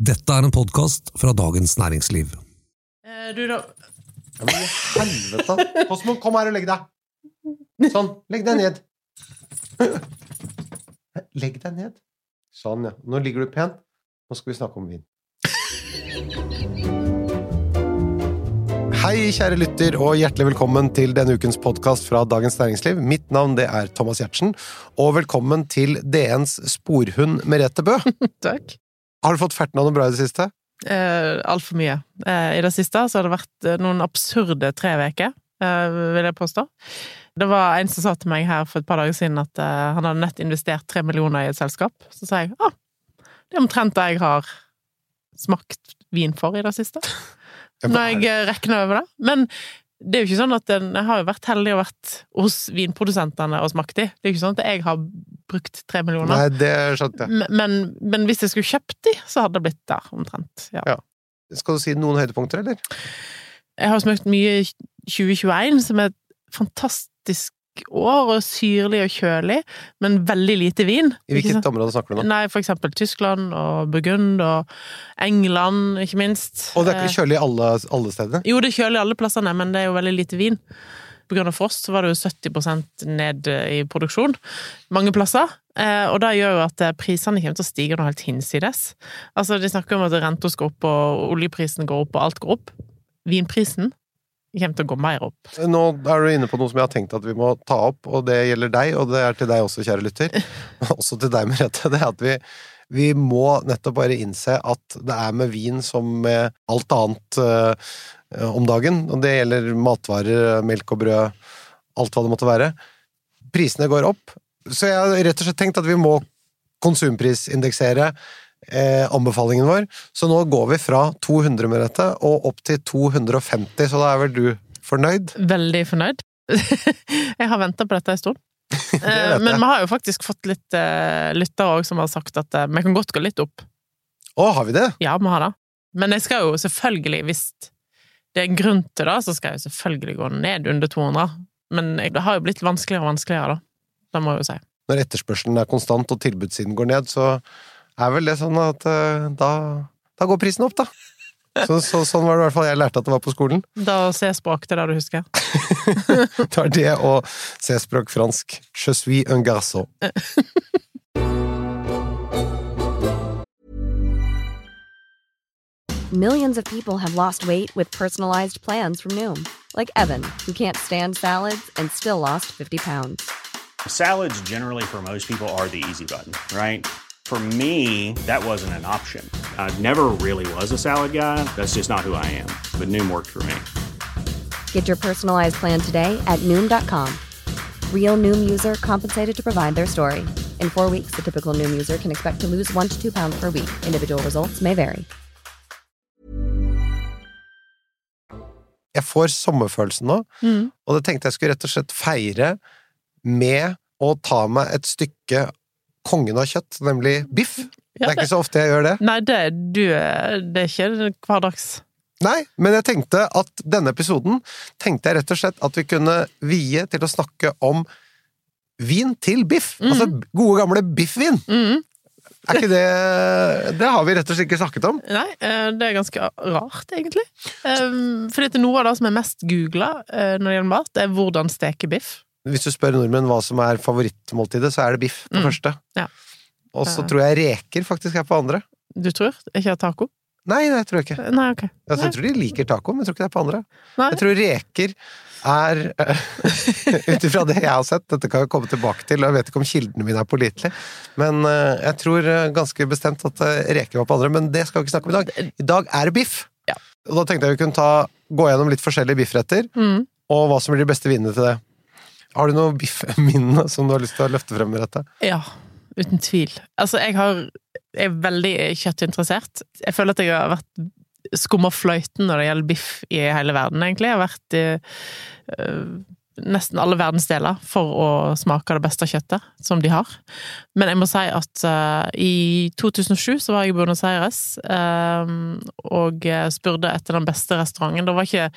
Dette er en podkast fra Dagens Næringsliv. Eh, Du, da Ja, men i helvete! Postmann, kom her og legg deg. Sånn. Legg deg ned. Legg deg ned. Sånn, ja. Nå ligger du pent. Nå skal vi snakke om vin. Hei, kjære lytter, og hjertelig velkommen til denne ukens podkast fra Dagens Næringsliv. Mitt navn det er Thomas Giertsen, og velkommen til DNs sporhund Merete Bø. Takk. Har du fått ferten av noe bra i det siste? Eh, Altfor mye. Eh, I det siste så har det vært eh, noen absurde tre uker, eh, vil jeg påstå. Det var en som sa til meg her for et par dager siden at eh, han hadde nett investert tre millioner i et selskap. Så sa jeg ah, det er omtrent det jeg har smakt vin for i det siste. Når jeg regner over det. Men det er jo ikke sånn at en, jeg har jo vært heldig og vært hos vinprodusentene og smakt de. Det er jo ikke sånn at jeg har brukt tre millioner. Nei, det skjønte jeg. Men, men, hvis jeg skulle kjøpt de, så hadde det blitt der, omtrent. Ja. Ja. Skal du si noen høydepunkter, eller? Jeg har smakt mye 2021, som er et fantastisk år, og syrlig og kjølig, men veldig lite vin. I hvilket område snakker du nå? Nei, for eksempel Tyskland og Burgund og England, ikke minst. Og det er Eh, ikke kjølig i alle, alle stedene? Jo, det er kjølig alle plassene, men det er jo veldig lite vin. På grunn av frost så var det jo 70% ned i produksjon mange plasser. Eh, og det gjør jo at eh, prisene kommer til å stige noe helt hinsides. Altså, de snakker om at renta skal opp, og oljeprisen går opp, og alt går opp. Vinprisen kommer til å gå mer opp. Nå er du inne på noe som jeg har tenkt at vi må ta opp, og det gjelder deg, og det er til deg også, kjære lytter. Også til deg, Merete. Det er at vi, vi må nettopp bare innse at det er med vin som med alt annet uh, om dagen, og det gjelder matvarer, melk og brød, alt hva det måtte være. Prisene går opp, så jeg har rett og slett tenkt at vi må konsumprisindeksere eh, anbefalingen vår. Så nå går vi fra 200 med dette og opp til 250, så da er vel du fornøyd? Veldig fornøyd. jeg har venta på dette en stund. Eh, Men vi har jo faktisk fått litt uh, lyttere òg som har sagt at eh, vi kan godt gå litt opp. Å, har vi det? Ja, vi har det. Men jeg skal jo selvfølgelig, hvis det er en grunn til det, så skal jeg jo selvfølgelig gå ned under 200. Men det har jo blitt vanskeligere og vanskeligere, da. Det må jeg jo si. Når etterspørselen er konstant og tilbudssiden går ned, så er vel det sånn at eh, da, da går prisen opp, da. Så, så, sånn var det i hvert fall jeg lærte at det var på skolen. Da C-språk, det er det du husker. Det er det og C-språk fransk. Je suis un garçon. Millions of people have lost weight with personalized plans from Noom, like Evan, who can't stand salads and still lost 50 pounds. Salads, generally, for most people, are the easy button, right? For me, that wasn't an option. I never really was a salad guy. That's just not who I am. But Noom worked for me. Get your personalized plan today at Noom.com. Real Noom user compensated to provide their story. In four weeks, the typical Noom user can expect to lose one to two pounds per week. Individual results may vary. Jeg får sommerfølelsen nå, Mm. og det tenkte jeg skulle rett og slett feire med å ta meg et stykke kongen av kjøtt, nemlig biff. Det er ikke så ofte jeg gjør det. Nei, det, du, det er ikke hverdags. Nei, men jeg tenkte at denne episoden tenkte jeg rett og slett at vi kunne vie til å snakke om vin til biff. Altså gode gamle biffvin. Mm. Er ikke det Det har vi rett og slett ikke snakket om. Nei, eh, det er ganske rart, egentlig. For Fordi at noe av det som er mest googla når det gjelder mat, det er hvordan steke biff. Hvis du spør nordmenn hva som er favorittmåltidet, så er det biff på Mm. første. Ja. Og så Eh. tror jeg reker faktisk er på andre. Du tror? Ikke taco? Nei, tror jeg ikke. Nei, ok. Altså, jeg tror de liker taco, men jeg tror ikke det er på andre. Nei. Jeg tror reker er Ut ifra det jeg har sett, dette kan jeg komme tilbake til, og jeg vet ikke om kildene mine er pålitelige, men eh, jeg tror eh, ganske bestemt at eh, reker var på andre, men det skal vi ikke snakke om i dag. I dag er det biff! Ja. Og da tenkte jeg vi kunne ta, gå gjennom litt forskjellige biffretter, Mm. og hva som blir de beste vinene til det. Har du noe biffminne som du har lyst til å løfte frem med dette? Ja, uten tvil. Altså, jeg har er veldig kjøttinteressert. Jeg føler at jeg har vært skumma fløyten når det gjelder biff i hele verden, egentlig. Jeg har vært øh, nesten alle verdensdeler for å smake det beste kjøttet som de har. Men jeg må si at uh, i 2007 så var jeg i Buenos Aires um, og spurte etter den beste restauranten. Det var ikke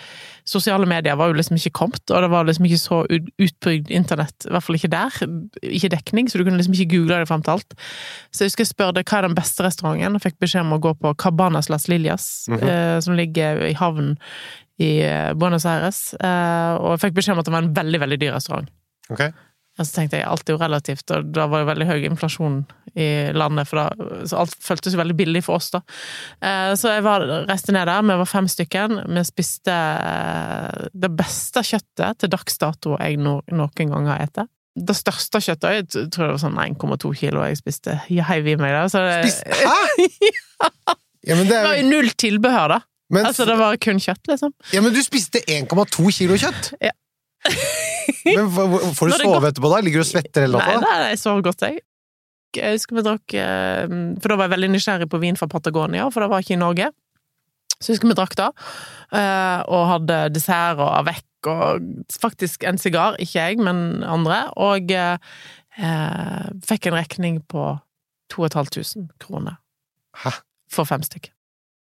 Sosiale medier var jo liksom ikke kommet, og det var liksom ikke så utbygd internett, i hvert fall ikke der. Ikke dekning, så du kunne liksom ikke google det fram til alt. Så jeg husker jeg spurte hva er den beste restauranten, og fikk beskjed om å gå på Cabanas Las Lilias, mm -hmm. uh, som ligger i havnen i eh, Buenos Aires, Og og fikk beskjed om at det var en veldig, veldig dyr restaurant. Okay. Og så tenkte jeg alt er jo relativt, og da var jo veldig høy inflasjon i landet, for da, så alt føltes jo veldig billig for oss, da. Eh, så jeg var, reiste ned der, vi var fem stykken. vi spiste det beste kjøttet til dags dato jeg no, noen gang har spist. Det største kjøttet, jeg tror det var sånn 1,2 kilo jeg spiste. Jeg heiv i meg det. Så det Spist? Hæ?! ja, det, det var jo null tilbehør, da. Men, altså, det var kun kjøtt, liksom? Ja, men du spiste 1,2 kilo kjøtt! Ja. men Får du sove etterpå, da? Ligger du og svetter hele natta? Nei, nei, jeg sover godt, jeg. Jeg husker vi drakk eh, For da var jeg veldig nysgjerrig på vin fra Patagonia, for det var ikke i Norge. Så jeg husker vi drakk da, eh, og hadde dessert og avec og faktisk en sigar. Ikke jeg, men andre. Og eh, fikk en regning på 2500 kroner. Hæ? For fem stykker.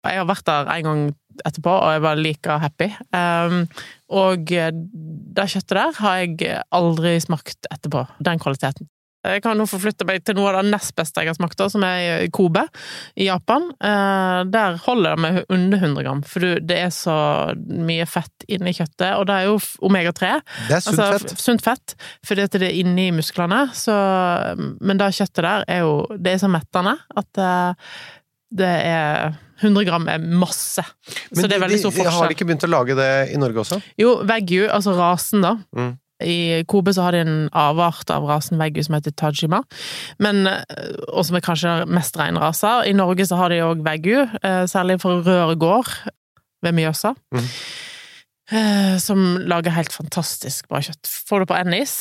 Jeg har vært der en gang etterpå, og jeg var like happy. Um, og det kjøttet der har jeg aldri smakt etterpå. Den kvaliteten. Jeg kan nå forflytte meg til noe av det nest beste jeg har smakt, som er Kobe i Japan. Uh, der holder det med under 100 gram, for det er så mye fett inni kjøttet. Og det er jo omega-3. Det er sunt altså, fett. Sunt fett, fordi det er inni musklene. Så, men det kjøttet der er jo Det er så mettende at uh, det er 100 gram er masse. Men så det er veldig stor forskjell. Har de ikke begynt å lage det i Norge også? Jo, Wagyu, altså rasen, da. Mm. I Kobe så har de en avart av rasen Wagyu som heter Tajima, men, eh, og som er kanskje mest reinrasa. I Norge så har de òg Wagyu, eh, særlig for Rør gård ved Mjøsa. Mm. Eh, som lager helt fantastisk bra kjøtt. Får det på Ennis,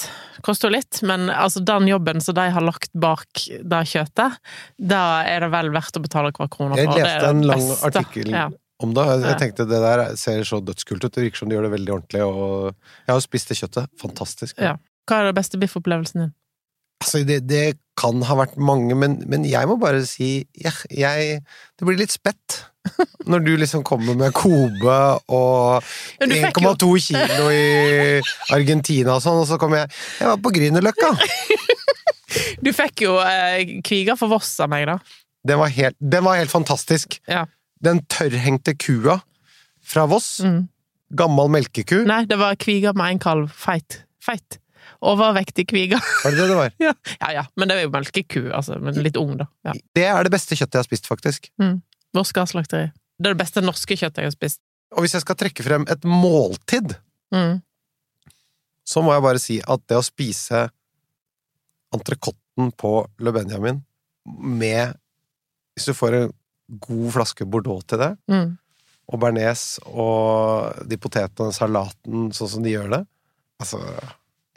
koster litt, men altså den jobben som de har lagt bak det kjøttet, da er det vel verdt å betale hver krone for. Jeg leste en lang beste. artikkel ja. om det. Jeg tenkte det der ser så dødskult ut. Det virker som de gjør det veldig ordentlig, og jeg har spist det kjøttet. Fantastisk. Ja. Hva er det beste biffopplevelsen din? Altså, det, det, kan ha vært mange, men, men jeg må bare si ja, jeg Det blir litt spett. Når du liksom kommer med Kobe og 1,2 kilo i Argentina og sånn, og så kommer jeg Jeg var på Grünerløkka! du fikk jo eh, kviga for Voss av meg, da. Den var helt, den var helt fantastisk. Ja. Den tørrhengte kua fra Voss. Mm. Gammel melkeku. Nei, det var kviga med en kalv. Feit. Feit. Overvektig kviga. Var det det det var? ja. ja, ja. Men det er jo melkeku, altså. Men litt ung, da. Ja. Det er det beste kjøttet jeg har spist, faktisk. Mm. Voss slakteri. Det er det beste norske kjøttet jeg har spist. Og hvis jeg skal trekke frem et måltid, mm. så må jeg bare si at det å spise entrecôten på Le Benjamin med Hvis du får en god flaske Bordeaux til det, mm. og bearnés og de potetene og salaten sånn som de gjør det Altså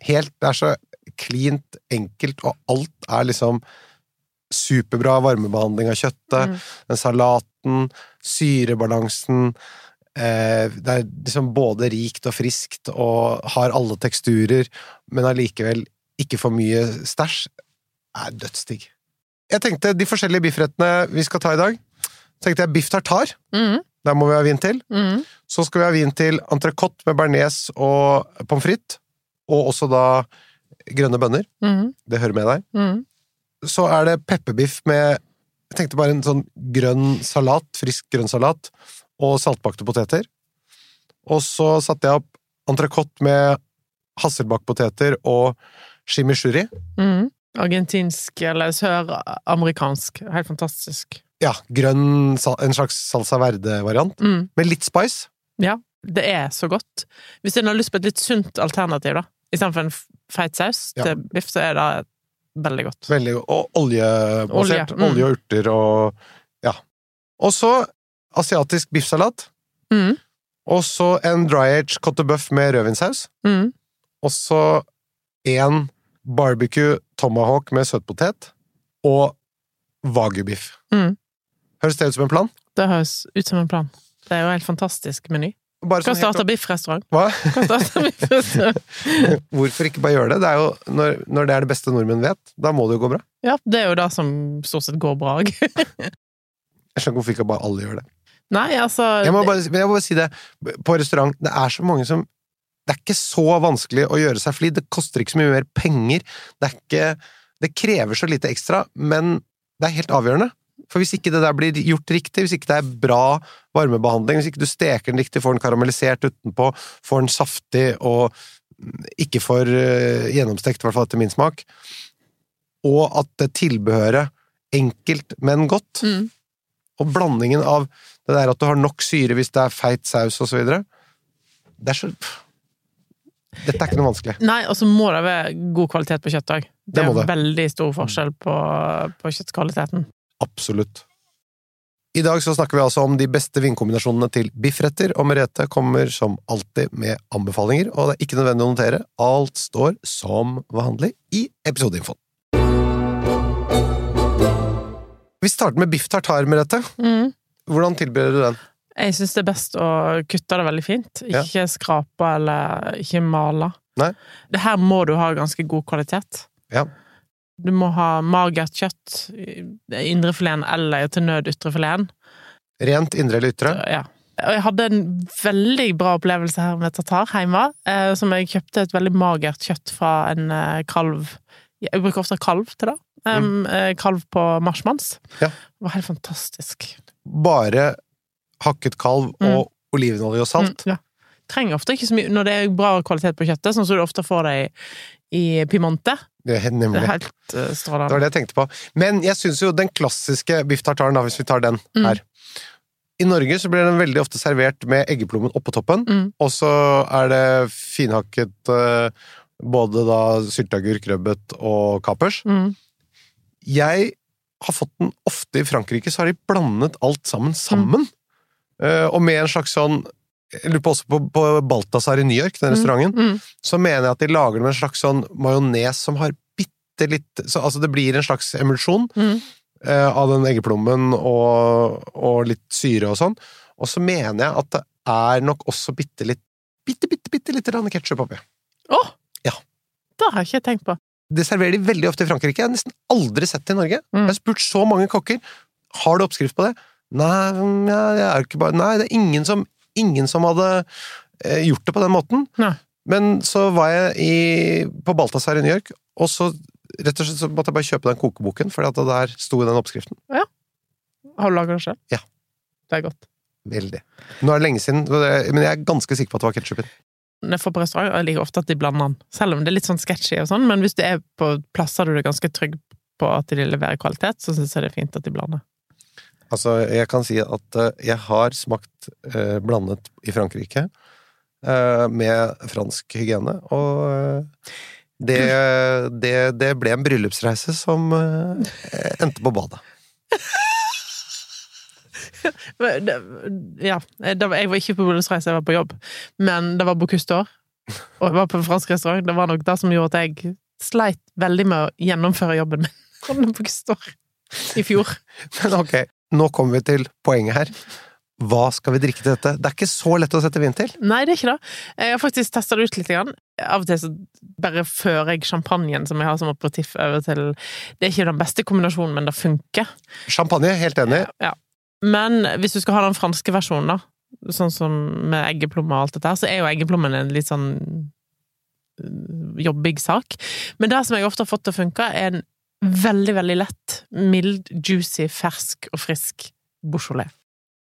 helt Det er så klint enkelt, og alt er liksom superbra varmebehandling av kjøttet, mm. den salaten, syrebalansen eh, Det er liksom både rikt og friskt og har alle teksturer, men allikevel ikke for mye stæsj. er dødsdigg. Jeg tenkte de forskjellige biffrettene vi skal ta i dag. tenkte jeg biff tartar. Mm. Der må vi ha vin til. Mm. Så skal vi ha vin til entrecôte med bearnés og pommes frites. Og også da grønne bønner. Mm. Det hører med deg. Så er det pepperbiff med Jeg tenkte bare en sånn grønn salat, frisk grønn salat, og saltbakte poteter. Og så satte jeg opp entrecôte med hasselbakkpoteter og chimichurri. Mm. Argentinsk eller søramerikansk. Helt fantastisk. Ja, grønn En slags salsa verde-variant. Mm. Med litt spice. Ja, det er så godt. Hvis en har lyst på et litt sunt alternativ, da, istedenfor en feit saus ja. til biff, så er det Veldig godt. Veldig. Og oljebasert. Olje, mm. olje og urter og ja. Og så asiatisk biffsalat. Mm. Og så en dry-age cotte buff med rødvinssaus. Mm. Og så en barbecue tomahawk med søtpotet. Og wagyu-biff. Mm. Høres det ut som en plan? Det høres ut som en plan. Det er jo en helt fantastisk meny. Bare Kan sånn starte biffrestaurant. Hva? Kan starte biffrestaurant. Hvorfor ikke bare gjøre det? Det er jo når, når det er det beste nordmenn vet, da må det jo gå bra. Ja, det er jo det som stort sett går bra. Jeg skjønner ikke hvorfor ikke bare alle gjør det. Nei, altså Jeg må, bare, jeg må bare si det, på restaurant, det er så mange som Det er ikke så vanskelig å gjøre seg flid, det koster ikke så mye mer penger, det er ikke Det krever så lite ekstra, men det er helt avgjørende. For hvis ikke det der blir gjort riktig, hvis ikke det er bra varmebehandling, hvis ikke du steker den riktig, får den karamellisert utenpå, får den saftig og ikke for uh, gjennomstekt, i hvert fall etter min smak, og at det tilbehøret enkelt, men godt, mm. og blandingen av det der at du har nok syre hvis det er feit saus videre, det er så Dette er ikke noe vanskelig. Nei, og så må det være god kvalitet på kjøttet òg. Det Det er det. veldig stor forskjell på, på kjøttkvaliteten. Absolutt. I dag så snakker vi altså om de beste vinkombinasjonene til biffretter, og Merete kommer som alltid med anbefalinger, og det er ikke nødvendig å notere, alt står som vanlig i episodeinfoen. Vi starter med biff tartar, Merete. Mm. Hvordan tilbereder du den? Jeg syns det er best å kutte det veldig fint. Ja. Ikke skrape eller ikke male. Nei. Det her må du ha ganske god kvalitet. Ja. Du må ha magert kjøtt, indrefileten eller til nød ytrefileten. Rent indre eller ytre? Ja. Og jeg hadde en veldig bra opplevelse her med tatar hjemme, eh, som jeg kjøpte et veldig magert kjøtt fra en eh, kalv Jeg bruker ofte kalv til det. Um, eh, kalv på marsmanns. Mm. Ja. Det var helt fantastisk. Bare hakket kalv Mm. og olivenolje og salt? Mm, ja. Trenger ofte ikke så mye Når det er bra kvalitet på kjøttet, sånn som du ofte får det i, i Piemonte. Det er Det nemlig. er helt uh, Det var det jeg tenkte på. Men jeg syns jo den klassiske biff tartaren, da, hvis vi tar den Mm. her I Norge så blir den veldig ofte servert med eggeplommen oppå toppen, Mm. og så er det finhakket eh, både da sylteagurk, rødbet og kapers. Mm. Jeg har fått den ofte i Frankrike, så har de blandet alt sammen sammen. Uh, og med en slags sånn Jeg lurer på også på, på Balthazar i New York, den restauranten Mm. så mener jeg at de lager det med en slags sånn majones som har bitte litt så, Altså det blir en slags emulsjon Mm. eh, av den eggeplommen og, og litt syre og sånn. Og så mener jeg at det er nok også bitte litt Bitte, bitte, bitte lite grann ketsjup oppi. Åh! Ja. Det har jeg ikke tenkt på. Det serverer de veldig ofte i Frankrike. Jeg har nesten aldri sett det i Norge. Mm. Jeg har spurt så mange kokker. Har du oppskrift på det? Nei, mm, jeg er ikke bare, nei det er ingen som, ingen som hadde eh, gjort det på den måten. Nei. Men så var jeg i, på Balthazar i New York, og så rett og slett så måtte jeg bare kjøpe den kokeboken, for der sto den oppskriften. Ja. Har du laga det selv? Ja. Det er godt. Veldig. Nå er det lenge siden, men jeg er ganske sikker på at det var ketsjupen. Når jeg får på restaurant, jeg liker ofte at de blander den. Selv om det er litt sånn sketchy og sånn, men hvis du er på plasser du er ganske trygg på at de leverer kvalitet, så syns jeg det er fint at de blander. Altså, jeg kan si at eh, jeg har smakt eh, blandet i Frankrike eh, med fransk hygiene, og det, det, det ble en bryllupsreise som endte på badet. Ja, jeg var ikke på bryllupsreise, jeg var på jobb, men det var Bocuse og jeg var på en fransk restaurant. Det var nok det som gjorde at jeg sleit veldig med å gjennomføre jobben min under Bocuse i fjor. Men ok, nå kommer vi til poenget her. Hva skal vi drikke til dette? Det er ikke så lett å sette vin til. Nei, det er ikke det. Jeg har faktisk testa det ut litt. Grann. Av og til så bare fører jeg champagnen som jeg har som operativ over til Det er ikke den beste kombinasjonen, men det funker. Champagne, helt enig. Ja. Men hvis du skal ha den franske versjonen, da, sånn som med eggeplomme og alt dette her, så er jo eggeplommen en litt sånn øh, jobbig sak. Men det som jeg ofte har fått til å funke, er en veldig, veldig lett, mild, juicy, fersk og frisk Beaujolais.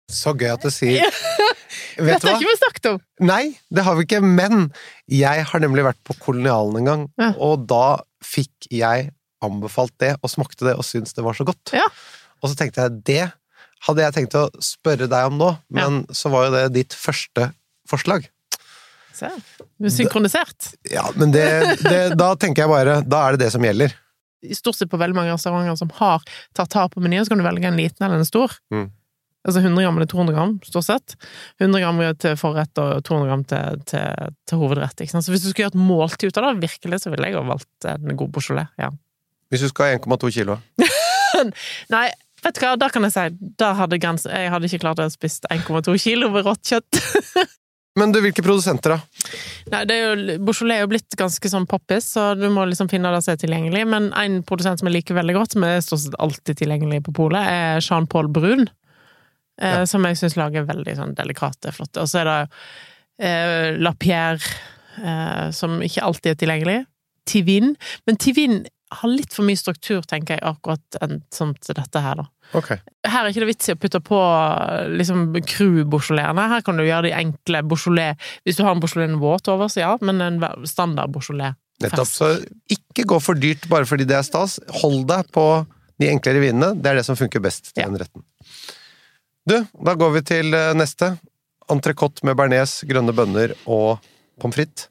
Så gøy at du sier Vet Dette har ikke vi snakket om! Nei, det har vi ikke, men jeg har nemlig vært på kolonialen en gang, Ja. og da fikk jeg anbefalt det, og smakte det, og syntes det var så godt. Ja. Og så tenkte jeg, det hadde jeg tenkt å spørre deg om nå, men så var jo det ditt første forslag. Se, Synkronisert. er synkronisert. Ja, men det, det, da tenker jeg bare, da er det det som gjelder. Stort sett på veldig mange restauranter som har tartar på menyen, så kan du velge en liten eller en stor. Mm. Altså 100 gram eller 200 gram, stort sett. 100 gram til forrett og 200 gram til, til, til hovedrett. Så hvis du skulle gjøre et måltid ut av det, virkelig, så ville jeg jo valgt en god Beaujolais. Ja. Hvis du skal ha 1,2 kilo. Nei, vet du hva, da kan jeg si Da hadde grens... Jeg hadde ikke klart å spise 1,2 kilo med rått kjøtt. Men du, hvilke produsenter, da? Nei, det er jo, Beaujolais er jo blitt ganske sånn poppis, så du må liksom finne det som er tilgjengelig. Men en produsent som jeg liker veldig godt, som er stort sett alltid tilgjengelig på polet, er Jean-Paul Brun. Ja. Som jeg syns lager veldig sånn delikate, flotte. Og så er det eh, La Pierre, eh, som ikke alltid er tilgjengelig. Tivin. Men Tivin har litt for mye struktur, tenker jeg, akkurat en, som til dette her, da. Okay. Her er ikke det vits i å putte på liksom cru-beaujolaiene. Her kan du gjøre de enkle beaujolais Hvis du har en beaujolais våt over, så ja, men en standard beaujolais Nettopp. Så ikke gå for dyrt bare fordi det er stas. Hold deg på de enklere vinene. Det er det som funker best til den retten. Du, da går vi til eh, neste. Entrecôte med bearnés, grønne bønner og pommes frites.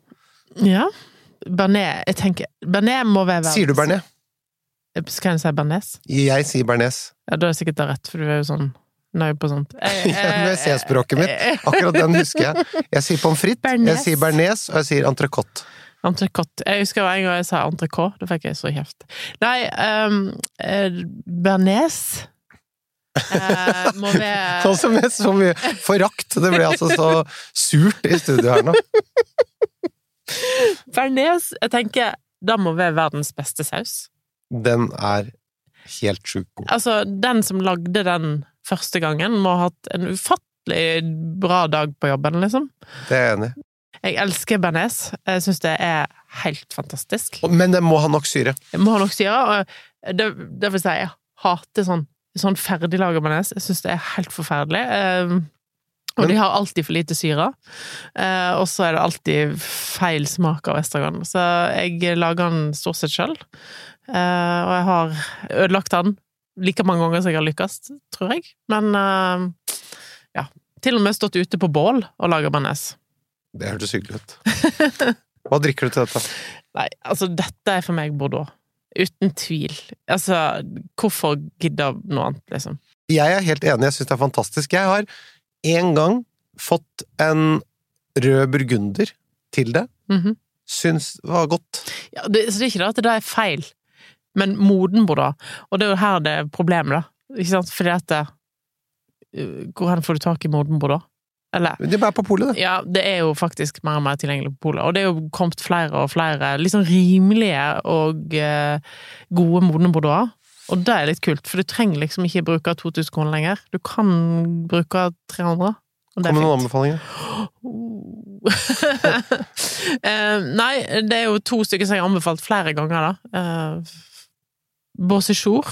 Ja. Bearnés Jeg tenker Bernet må være Sier du Bernet? Skal jeg si Bernes? Jeg sier Bernes. Ja, da er jeg sikkert det rett, for du er jo sånn nøye på sånt. Jeg- jeg- C-språket mitt. Akkurat den husker jeg. Jeg sier pommes frites, jeg sier bearnés, og jeg sier entrecôte. Entrecôte. Jeg husker en gang jeg sa entrecôte, da fikk jeg så kjeft. Nei, um, eh, bearnés eh, må være Sånn med så mye forakt. Det ble altså så surt i studio her nå. Bearnés, jeg tenker, da må være verdens beste saus. Den er helt sjukt god. Altså, den som lagde den første gangen, må ha hatt en ufattelig bra dag på jobben, liksom. Det er jeg enig i. Jeg elsker bearnés. Jeg syns det er helt fantastisk. Men den må ha nok syre. Jeg må ha nok syre. og det, det vil si, jeg hater sånn, sånn ferdiglaga bearnés. Jeg syns det er helt forferdelig. Og de har alltid for lite syre. Eh, og så er det alltid feil smak av estragon. Så jeg lager den stort sett sjøl. Eh, og jeg har ødelagt den like mange ganger som jeg har lykkes, tror jeg. Men eh, ja. Til og med stått ute på bål og laga bearnés. Det hørtes hyggelig ut. Hva drikker du til dette? Nei, altså, dette er for meg Bordeaux. Uten tvil. Altså, hvorfor gidde noe annet, liksom? Jeg er helt enig, jeg syns det er fantastisk. Jeg har en gang fått en rød burgunder til det. Mhm. Syns det var godt. ja, det, så det er ikke det at det er feil, men moden Bordeaux. Og det er jo her det er problemet, da. Ikke sant? Fordi at det, uh, Hvor får du tak i moden da? Eller Men er er på polet, det. Ja, det er jo faktisk mer og mer tilgjengelig på polet. Og det er jo kommet flere og flere liksom rimelige og eh, gode modne bordeaux. Og det er litt kult, for du trenger liksom ikke bruke 2000 kroner lenger. Du kan bruke 300. Og det Kom med noen anbefalinger. Eh, nei, det er jo to stykker som jeg har anbefalt flere ganger, da. Uh, Bossichour,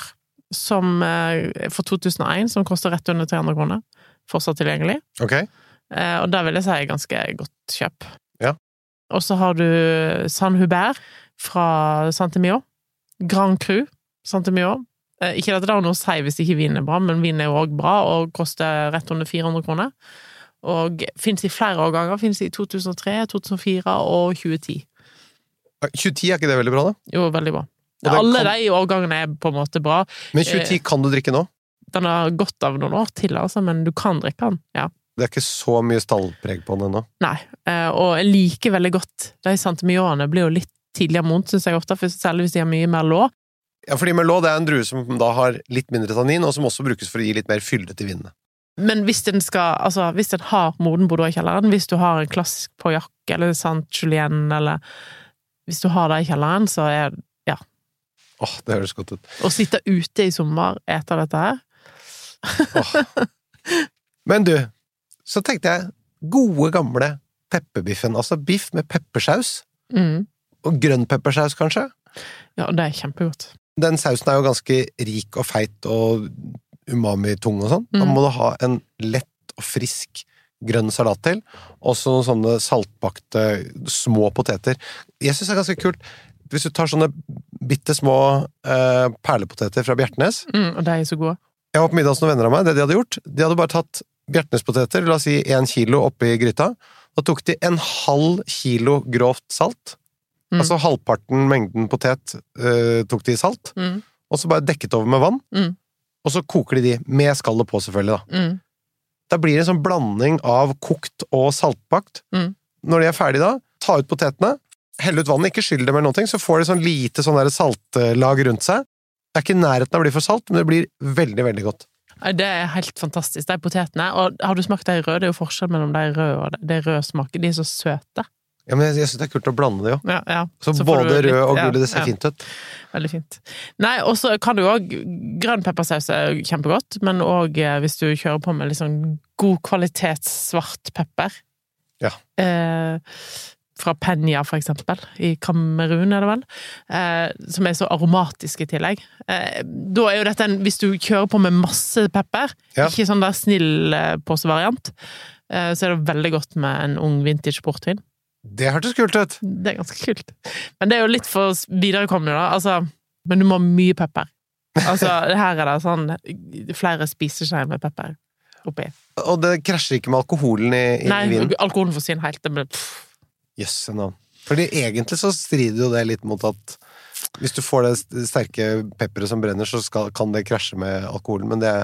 som eh, for 2001, som koster rett under 300 kroner. Fortsatt tilgjengelig. Okay. Eh, og det vil jeg si er ganske godt kjøp. Ja. Og så har du San Hubert fra Santemio. Grand Cru Santemio. òg. ikke at det har noe å si hvis ikke vin er bra, men vin er jo òg bra og koster rett under 400 kroner. Og fins i flere årganger. Fins i 2003, 2004 og 2010. 2010 er ikke det veldig bra, da? Jo, veldig bra. Alle kan- de årgangene er på en måte bra. Men 2010 kan du drikke nå? Den har gått av noen år til, altså, men du kan drikke den. Ja. Det er ikke så mye stallpreg på den ennå. Nei, eh, og jeg liker veldig godt De santemioene blir jo litt tidligere modent, syns jeg ofte, for særlig hvis de har mye mer lå. Ja, fordi Merlot det er en drue som da har litt mindre tannin, og som også brukes for å gi litt mer fylde til vinene. Men hvis den skal Altså, hvis den har moden Bordeaux i kjelleren, hvis du har en klassisk Pauillac eller Sant Julien, eller Hvis du har det i kjelleren, så er Ja. Åh, det høres godt ut. Å sitte ute i sommer, ete dette her oh. Men du, så tenkte jeg gode, gamle pepperbiffen. Altså biff med peppersaus. mm. Og grønn peppersaus, kanskje. Ja, det er kjempegodt. Den sausen er jo ganske rik og feit og umami-tung og sånn. Da Mm. må du ha en lett og frisk grønn salat til. og så noen sånne saltbakte små poteter. Jeg syns det er ganske kult hvis du tar sånne bitte små eh, perlepoteter fra Bjertnæs. Mm, og de er så gode. Jeg var på middag hos noen venner av meg. Det de hadde gjort, de hadde bare tatt Bjertnæspoteter, la oss si én kilo oppi gryta. Da tok de en halv kilo grovt salt. Mm. Altså halvparten mengden potet uh, tok de i salt. Mm, Og så bare dekket over med vann. Mm. Og så koker de de, med skallet på, selvfølgelig. Da mm, Da blir det en sånn blanding av kokt og saltbakt. Mm. Når de er ferdige da, ta ut potetene, helle ut vannet, ikke skyll dem eller noen ting, så får de sånn lite sånn der saltlag rundt seg. Det er ikke i nærheten av å bli for salt, men det blir veldig, veldig godt. Det er helt fantastisk, de potetene. Og har du smakt de røde? Det er jo forskjell mellom de røde og de røde smaker. De er så søte. Ja, men jeg, jeg syns det er kult å blande det òg. Ja, ja. Så, så både rød og ja, det ser fint ut. Veldig fint. Nei, og så kan du òg Grønn peppersaus er kjempegodt, men òg hvis du kjører på med litt sånn god kvalitets svart pepper. Ja. Eh, fra Penya, for eksempel. I Kamerun, er det vel. Eh, som er så aromatisk i tillegg. Eh, da er jo dette en Hvis du kjører på med masse pepper, ikke sånn der snill eh, påsevariant, eh, så er det veldig godt med en ung vintage portvin. Det hørtes kult ut! Det er ganske kult. Men det er jo litt for viderekomne, da. Altså, men du må ha mye pepper. Altså, her er det sånn flere spiseskjeer med pepper oppi. Og det krasjer ikke med alkoholen i, i Nei, vinen. alkoholen forsvinner helt. Jøss, yes, navn. Fordi egentlig så strider jo det litt mot at hvis du får det sterke pepperet som brenner, så skal, kan det krasje med alkoholen, men det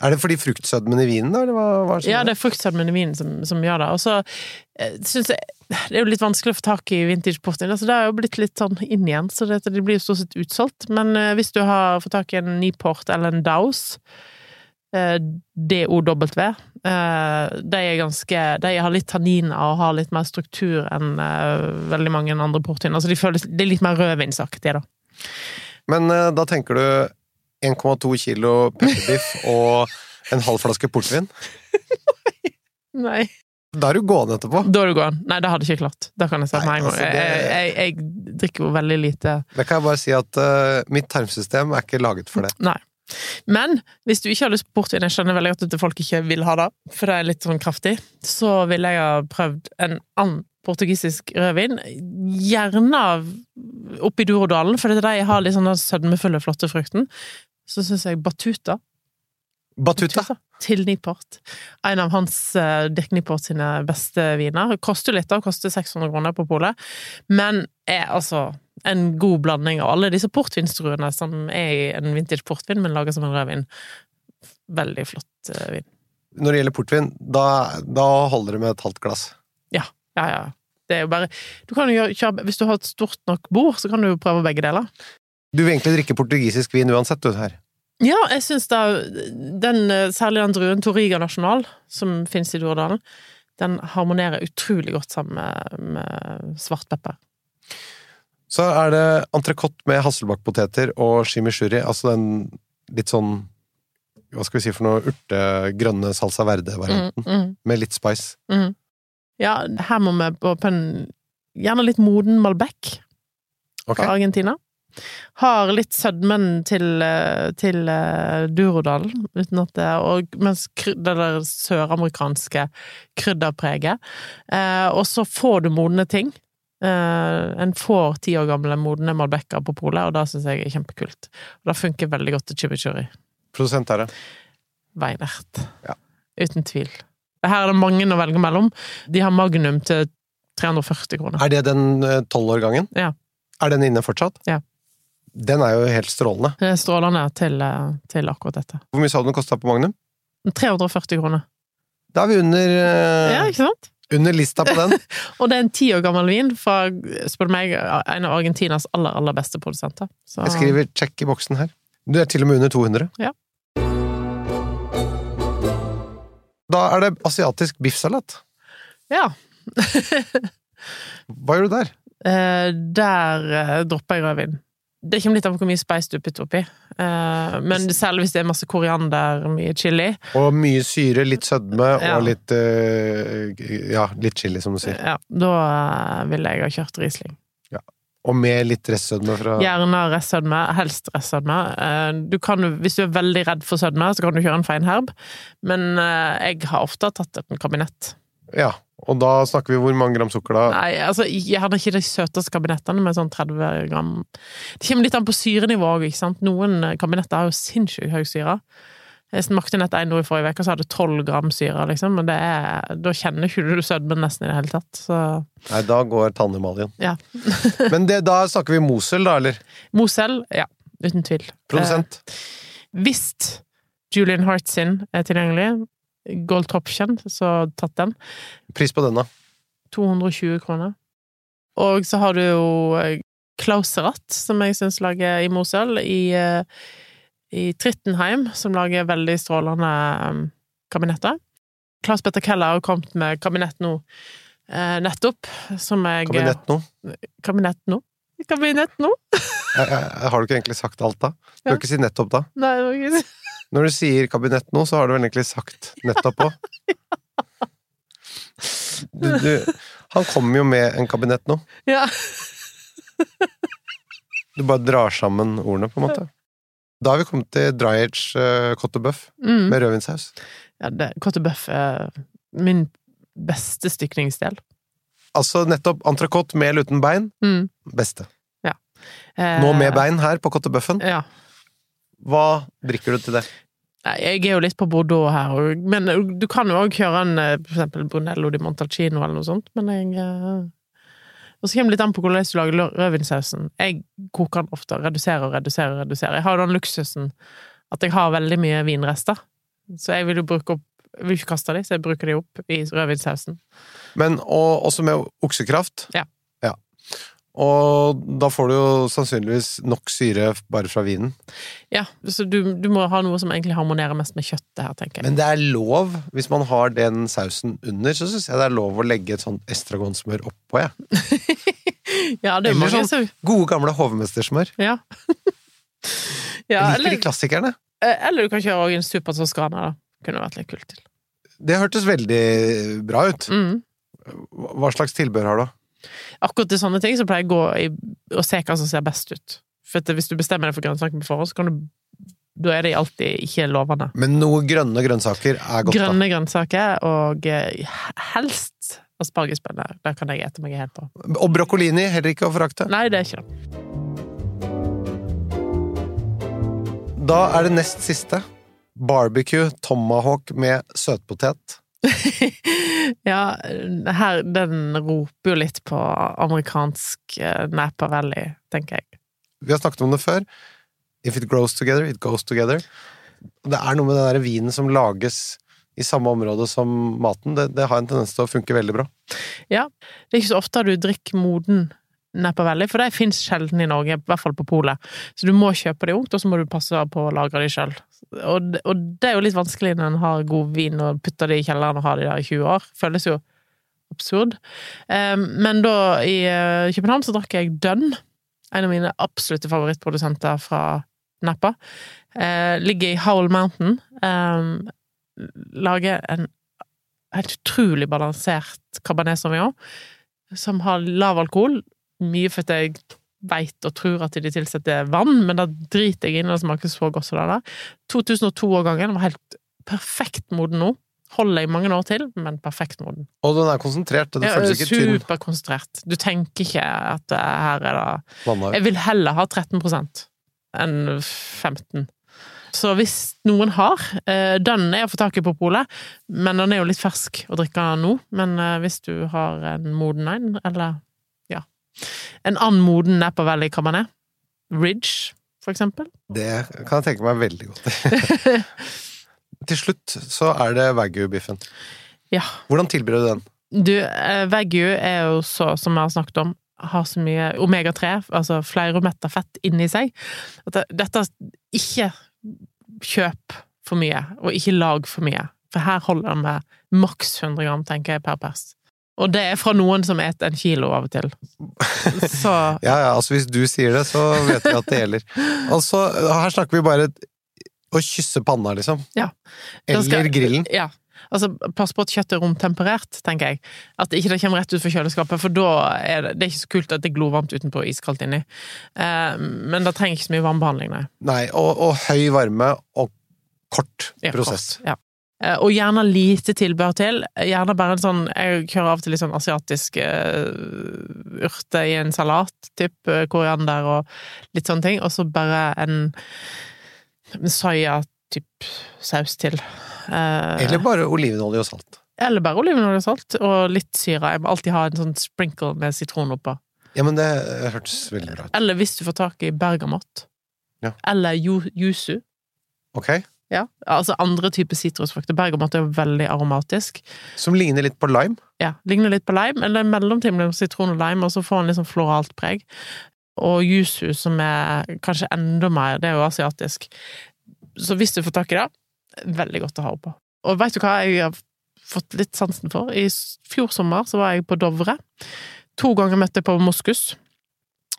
Er det fordi fruktsødmen i vinen, da, eller hva, hva Ja, det er fruktsødmen i vinen som, som gjør det. Og så eh, syns jeg Det er jo litt vanskelig å få tak i vintage portvin. Altså, det har jo blitt litt sånn inn igjen, så det, det blir jo stort sett utsolgt. Men eh, hvis du har fått tak i en ny port eller en Daus, eh, DOW, eh, de er ganske De har litt tanniner og har litt mer struktur enn eh, veldig mange andre portvin. Altså, de føles Det er litt mer rødvinsaktige, da. Men eh, da tenker du 1,2 kilo pepperbiff og en halv flaske portvin? Nei. Da er du gående etterpå. Da er du gående. Nei, det hadde jeg ikke klart. Det kan jeg si med en gang. altså, Jeg, jeg, jeg drikker jo veldig lite Det kan jeg bare si at uh, mitt tarmsystem er ikke laget for det. Nei. Men hvis du ikke har lyst på portvin, jeg skjønner veldig godt at folk ikke vil ha det, for det er litt sånn kraftig, så ville jeg ha prøvd en annen portugisisk rødvin. Gjerne oppi Durodalen, for det er de jeg har litt sånn den sødmefulle, flotte frukten. Så syns jeg Batuta. Batuta. Til Nyport En av hans uh, Dirk Nyport, sine beste viner. Koster litt, da. Koster 600 kroner på polet. Men er altså en god blanding av alle disse portvinstruene som er i en vintage portvin, men laget som en rødvin. Veldig flott uh, vin. Når det gjelder portvin, da, da holder det med et halvt glass. Ja, ja, ja. Det er jo bare du kan jo kjøre, Hvis du har et stort nok bord, så kan du jo prøve begge deler. Du vil egentlig drikke portugisisk vin uansett, du her. Ja, jeg syns da den, eh, særlig den druen Toriga Nasjonal, som finnes i Dordalen, den harmonerer utrolig godt sammen med, med svartpepper. Så er det entrecôte med hasselbakkpoteter og chimichurri, altså den litt sånn Hva skal vi si for noe urte, grønne salsa Mm, verde-varianten, mm, med litt spice. mm. Ja, her må vi på, en gjerne litt moden Malbec fra Argentina. Har litt sødmen til, eh, til eh, Durodalen, uten at det og, Mens det der søramerikanske krydderpreget. Eh, og så får du modne ting. Eh, en får ti år gamle modne malbekker på polet, og det syns jeg er kjempekult. Og det funker veldig godt til chimichurri. Produsent er det. Weinert. Ja. Uten tvil. Her er det mange å velge mellom. De har Magnum til 340 kroner. Er det den tolvårgangen? Ja. Er den inne fortsatt? Ja. Den er jo helt strålende. Er strålende til, eh, til akkurat dette. Hvor mye sa du den kosta på Magnum? 340 kroner. Da er vi under, eh, Ja, ikke sant? under lista på den. Og det er en ti år gammel vin fra, spør du meg, en av Argentinas aller, aller beste produsenter. Så, Jeg skriver check i boksen her. Du er til og med under 200. Ja. Da er det asiatisk biffsalat. Ja. Hva gjør du der? Eh, der eh, dropper jeg rødvin. Det kommer litt an på hvor mye spice du putter oppi. Eh, men selv hvis det er masse koriander, mye chili. Og mye syre, litt sødme Ja. og litt eh, Ja, litt chili, som du sier. Ja, da eh, ville jeg ha kjørt Riesling. Og med litt restsødme fra Gjerne restsødme, helst restsødme. Du kan, hvis du er veldig redd for sødme, så kan du kjøre en feinherb, men jeg har ofte tatt en kabinett. Ja. Og da snakker vi hvor mange gram sukker da? Nei, altså, gjerne ikke de søteste kabinettene med sånn 30 gram Det kommer litt an på syrenivå òg, ikke sant. Noen eh, kabinetter har jo sinnssykt høy syre. Jeg smakte nett en nå i forrige uke, så hadde 12 gram syre, liksom. Men det er, da kjenner ikke du sødmen nesten i det hele tatt. Så Nei, da går tannemaljen. ja. Men det, da snakker vi Mosel, da, eller? Mosel, ja. Uten tvil. Produsent? Eh, hvis Julian Hart sin er tilgjengelig, Gold Topchen, så tatt den. Pris på den, da? 220 kroner. Og så har du jo eh, Klauserat, som jeg syns lager i Mosøl, i, eh, i Trittenheim, som lager veldig strålende um, kabinetter. Klaus Petter Keller har kommet med kabinett nå eh, nettopp, som jeg Kabinett nå. Kabinett nå? Kabinett nå? Jeg, jeg, har du ikke egentlig sagt alt da? Du Ja. kan ikke si nettopp da. Nei, det var ikke Når du sier kabinett nå, så har du vel egentlig sagt nettopp òg. Du, du, han kommer jo med en kabinett nå. Ja. Du bare drar sammen ordene, på en måte. Da har vi kommet til dry age uh, cottebøff Mm. med rødvinssaus. ja det, Cottebøff er min beste stykningsdel. Altså nettopp entrecôte med eller uten bein. Mm. Beste. Eh, Nå med bein her på cottebøffen. Ja. Hva drikker du til det? Jeg er jo litt på Bordeaux her, men du kan jo òg kjøre en eh, for eksempel Brunello di Montalcino eller noe sånt, men jeg eh, Og så kommer det litt an på hvordan du lager rødvinssausen. Jeg koker den ofte, reduserer og reduserer og reduserer. Jeg har jo den luksusen at jeg har veldig mye vinrester, så jeg vil jo bruke opp Jeg vil ikke kaste dem, så jeg bruker de opp i rødvinssausen. Men og, også med oksekraft. Ja. Ja. Og da får du jo sannsynligvis nok syre bare fra vinen. Ja, så du, du må ha noe som egentlig harmonerer mest med kjøttet her, tenker jeg. Men det er lov, hvis man har den sausen under, så syns jeg det er lov å legge et sånt estragonsmør oppå, jeg. ja, det er Eller mange sånn gode, gamle hovmestersmør. Ja. Jeg liker eller, de klassikerne. eh, eller du kan kjøre en super toskana, da. Kunne vært litt kult til. Det hørtes veldig bra ut. Mm. Hva slags tilbehør har du? Akkurat til sånne ting så pleier jeg å gå i, og se hva som ser best ut. For hvis du bestemmer deg for grønnsaker på forhånd, så kan du Da er de alltid ikke lovende. Men noe grønne grønnsaker er godt, Grønne grønnsaker og eh, helst aspargesbønner. Der kan jeg ete meg helt på. Og broccolini, heller ikke å forakte. Nei, det er ikke det. Da er det nest siste. Barbecue tomahawk med søtpotet. ja, her Den roper jo litt på amerikansk eh, Napa Valley, tenker jeg. Vi har snakket om det før. If it grows together, it goes together. Det er noe med den der vinen som lages i samme område som maten. Det, det har en tendens til å funke veldig bra. Ja, det er ikke så ofte du drikker moden Napa Valley, for de fins sjelden i Norge, i hvert fall på polet. Så du må kjøpe de ungt, og så må du passe på å lagre de sjøl. Og, og det er jo litt vanskelig når en har god vin og putter de i kjelleren og har de der i 20 år. Føles jo absurd. Eh, Men da, i eh, København, så drakk jeg Dønn. En av mine absolutte favorittprodusenter fra Napa. Eh, ligger i Howell Mountain. Lager en helt utrolig balansert Cabernet Sauvignon som har lav alkohol. Mye fordi jeg veit og tror at de tilsetter vann, men da driter jeg inn, i det smaker så godt som det der. 2002-årgangen var helt perfekt moden nå. Holder i mange år til, men perfekt moden. Og den er konsentrert. Den Ja, føles ikke tynn. Superkonsentrert. Du tenker ikke at det her er det. Jeg vil heller ha 13% enn 15 Så hvis noen har eh, Den er å få tak i på polet, men den er jo litt fersk å drikke nå. Men eh, hvis du har en moden en, eller En annen moden Napa Valley Cabernet, Ridge, for eksempel Det kan jeg tenke meg veldig godt. Til slutt så er det wagyu-biffen. Ja. Hvordan tilbyr du den? Du, eh, Wagyu er jo så, som jeg har snakket om, har så mye omega-3, altså fleirometta fett, inni seg. At dette Ikke kjøp for mye, og ikke lag for mye. For her holder det med maks 100 gram, tenker jeg, per pers. Og det er fra noen som eter en kilo av og til. Så Ja, ja, altså hvis du sier det, så vet vi at det gjelder. Altså, her snakker vi bare å kysse panna, liksom. Ja. Da skal- Eller grillen. Ja. Altså, pass på at kjøttet er romtemperert, tenker jeg. At ikke det kommer rett ut fra kjøleskapet, for da er det, det er ikke så kult at det er glovarmt utenpå og iskaldt inni. Eh, men det trenger ikke så mye varmebehandling, nei. Nei, og, og høy varme og kort Ja, prosess. kort, Ja. Eh, Og gjerne lite tilbehør til. Gjerne bare en sånn Jeg kjører av og til litt sånn asiatisk uh, urte i en salat, typ eh, koriander og litt sånne ting, og så bare en, en soya-typ saus til. Uh, Eller bare olivenolje og salt. eller bare olivenolje og salt, og litt syre. Jeg må alltid ha en sånn sprinkle med sitron oppå. Ja, men det hørtes veldig bra ut. Eller hvis du får tak i bergamott. Ja. Eller yu, yuzu. Ok? Ja, altså andre typer sitrusfrukter. Bergamot er jo veldig aromatisk. Som ligner litt på lime. Ja, ligner litt på lime, eller mellomting mellom sitron og lime, og så får den litt sånn floralt preg. Og yuzu, som er kanskje enda mer, det er jo asiatisk. Så hvis du får tak i det, veldig godt å ha oppå. Og veit du hva jeg har fått litt sansen for? I fjor sommer så var jeg på Dovre. To ganger møtte jeg på moskus.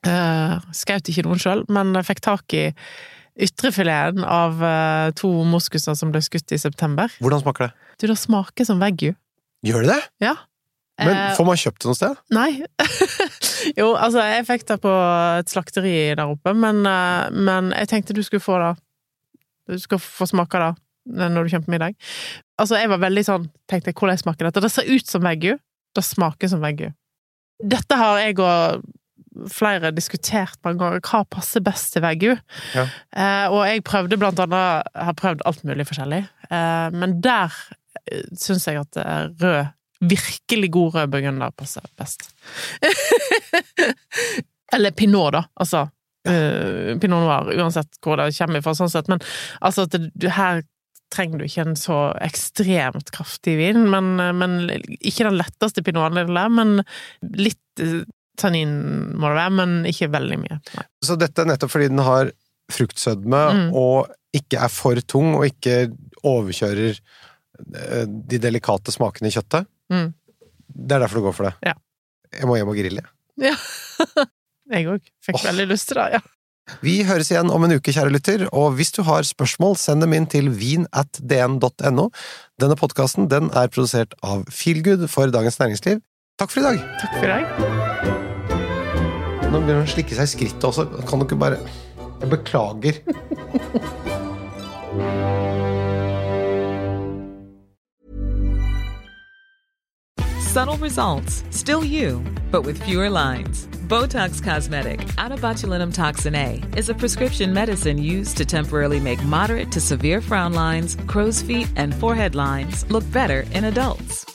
Uh, Skjøt ikke noen sjøl, men jeg fikk tak i ytrefileten av uh, to moskuser som ble skutt i september. Hvordan smaker det? Du, det smaker som veggu. Gjør det det? Ja. Men Eh, får man kjøpt det noe sted? Nei. jo, altså, jeg fikk det på et slakteri der oppe, men, eh, men jeg tenkte du skulle få det. Du skal få smake det når du kommer på middag. Altså, jeg var veldig sånn Tenkte jeg, hvordan smaker dette? Det ser ut som veggu. Det smaker som veggu. Dette har jeg og flere diskutert mange ganger. Hva passer best til veggu? Ja. Eh, og jeg prøvde blant annet Har prøvd alt mulig forskjellig, eh, men der eh, syns jeg at eh, rød Virkelig god rød burgunder passer best. Eller pinot, da. Altså. uh, pinot noir, uansett hvor det kommer fra, sånn sett. Men altså, at det, her trenger du ikke en så ekstremt kraftig vin, men, men ikke den letteste pinoten, men litt tannin må det være, men ikke veldig mye. Nei. Så dette er nettopp fordi den har fruktsødme Mm. og ikke er for tung, og ikke overkjører eh, de delikate smakene i kjøttet. Mm. Det er derfor du går for det. Ja. Jeg må hjem og grille. Ja. jeg òg fikk oh. veldig lyst til det, ja. Vi høres igjen om en uke, kjære lytter, og hvis du har spørsmål, send dem inn til vin.dn.no. Denne podkasten den er produsert av Feelgood for Dagens Næringsliv. Takk for i dag! Takk for i dag. Nå begynner han å slikke seg i skrittet også. Kan du ikke bare Jeg beklager. Subtle results, still you, but with fewer lines. Botox Cosmetic, out of botulinum toxin A, is a prescription medicine used to temporarily make moderate to severe frown lines, crow's feet, and forehead lines look better in adults.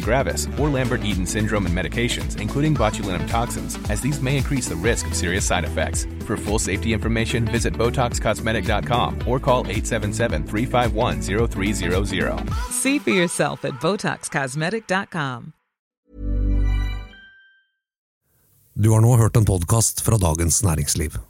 gravis, or Lambert-Eaton syndrome and medications, including botulinum toxins, as these may increase the risk of serious side effects. For full safety information, visit BotoxCosmetic.com or call 877-351-0300. See for yourself at BotoxCosmetic.com. Du har nå hørt en podkast fra Dagens Næringsliv.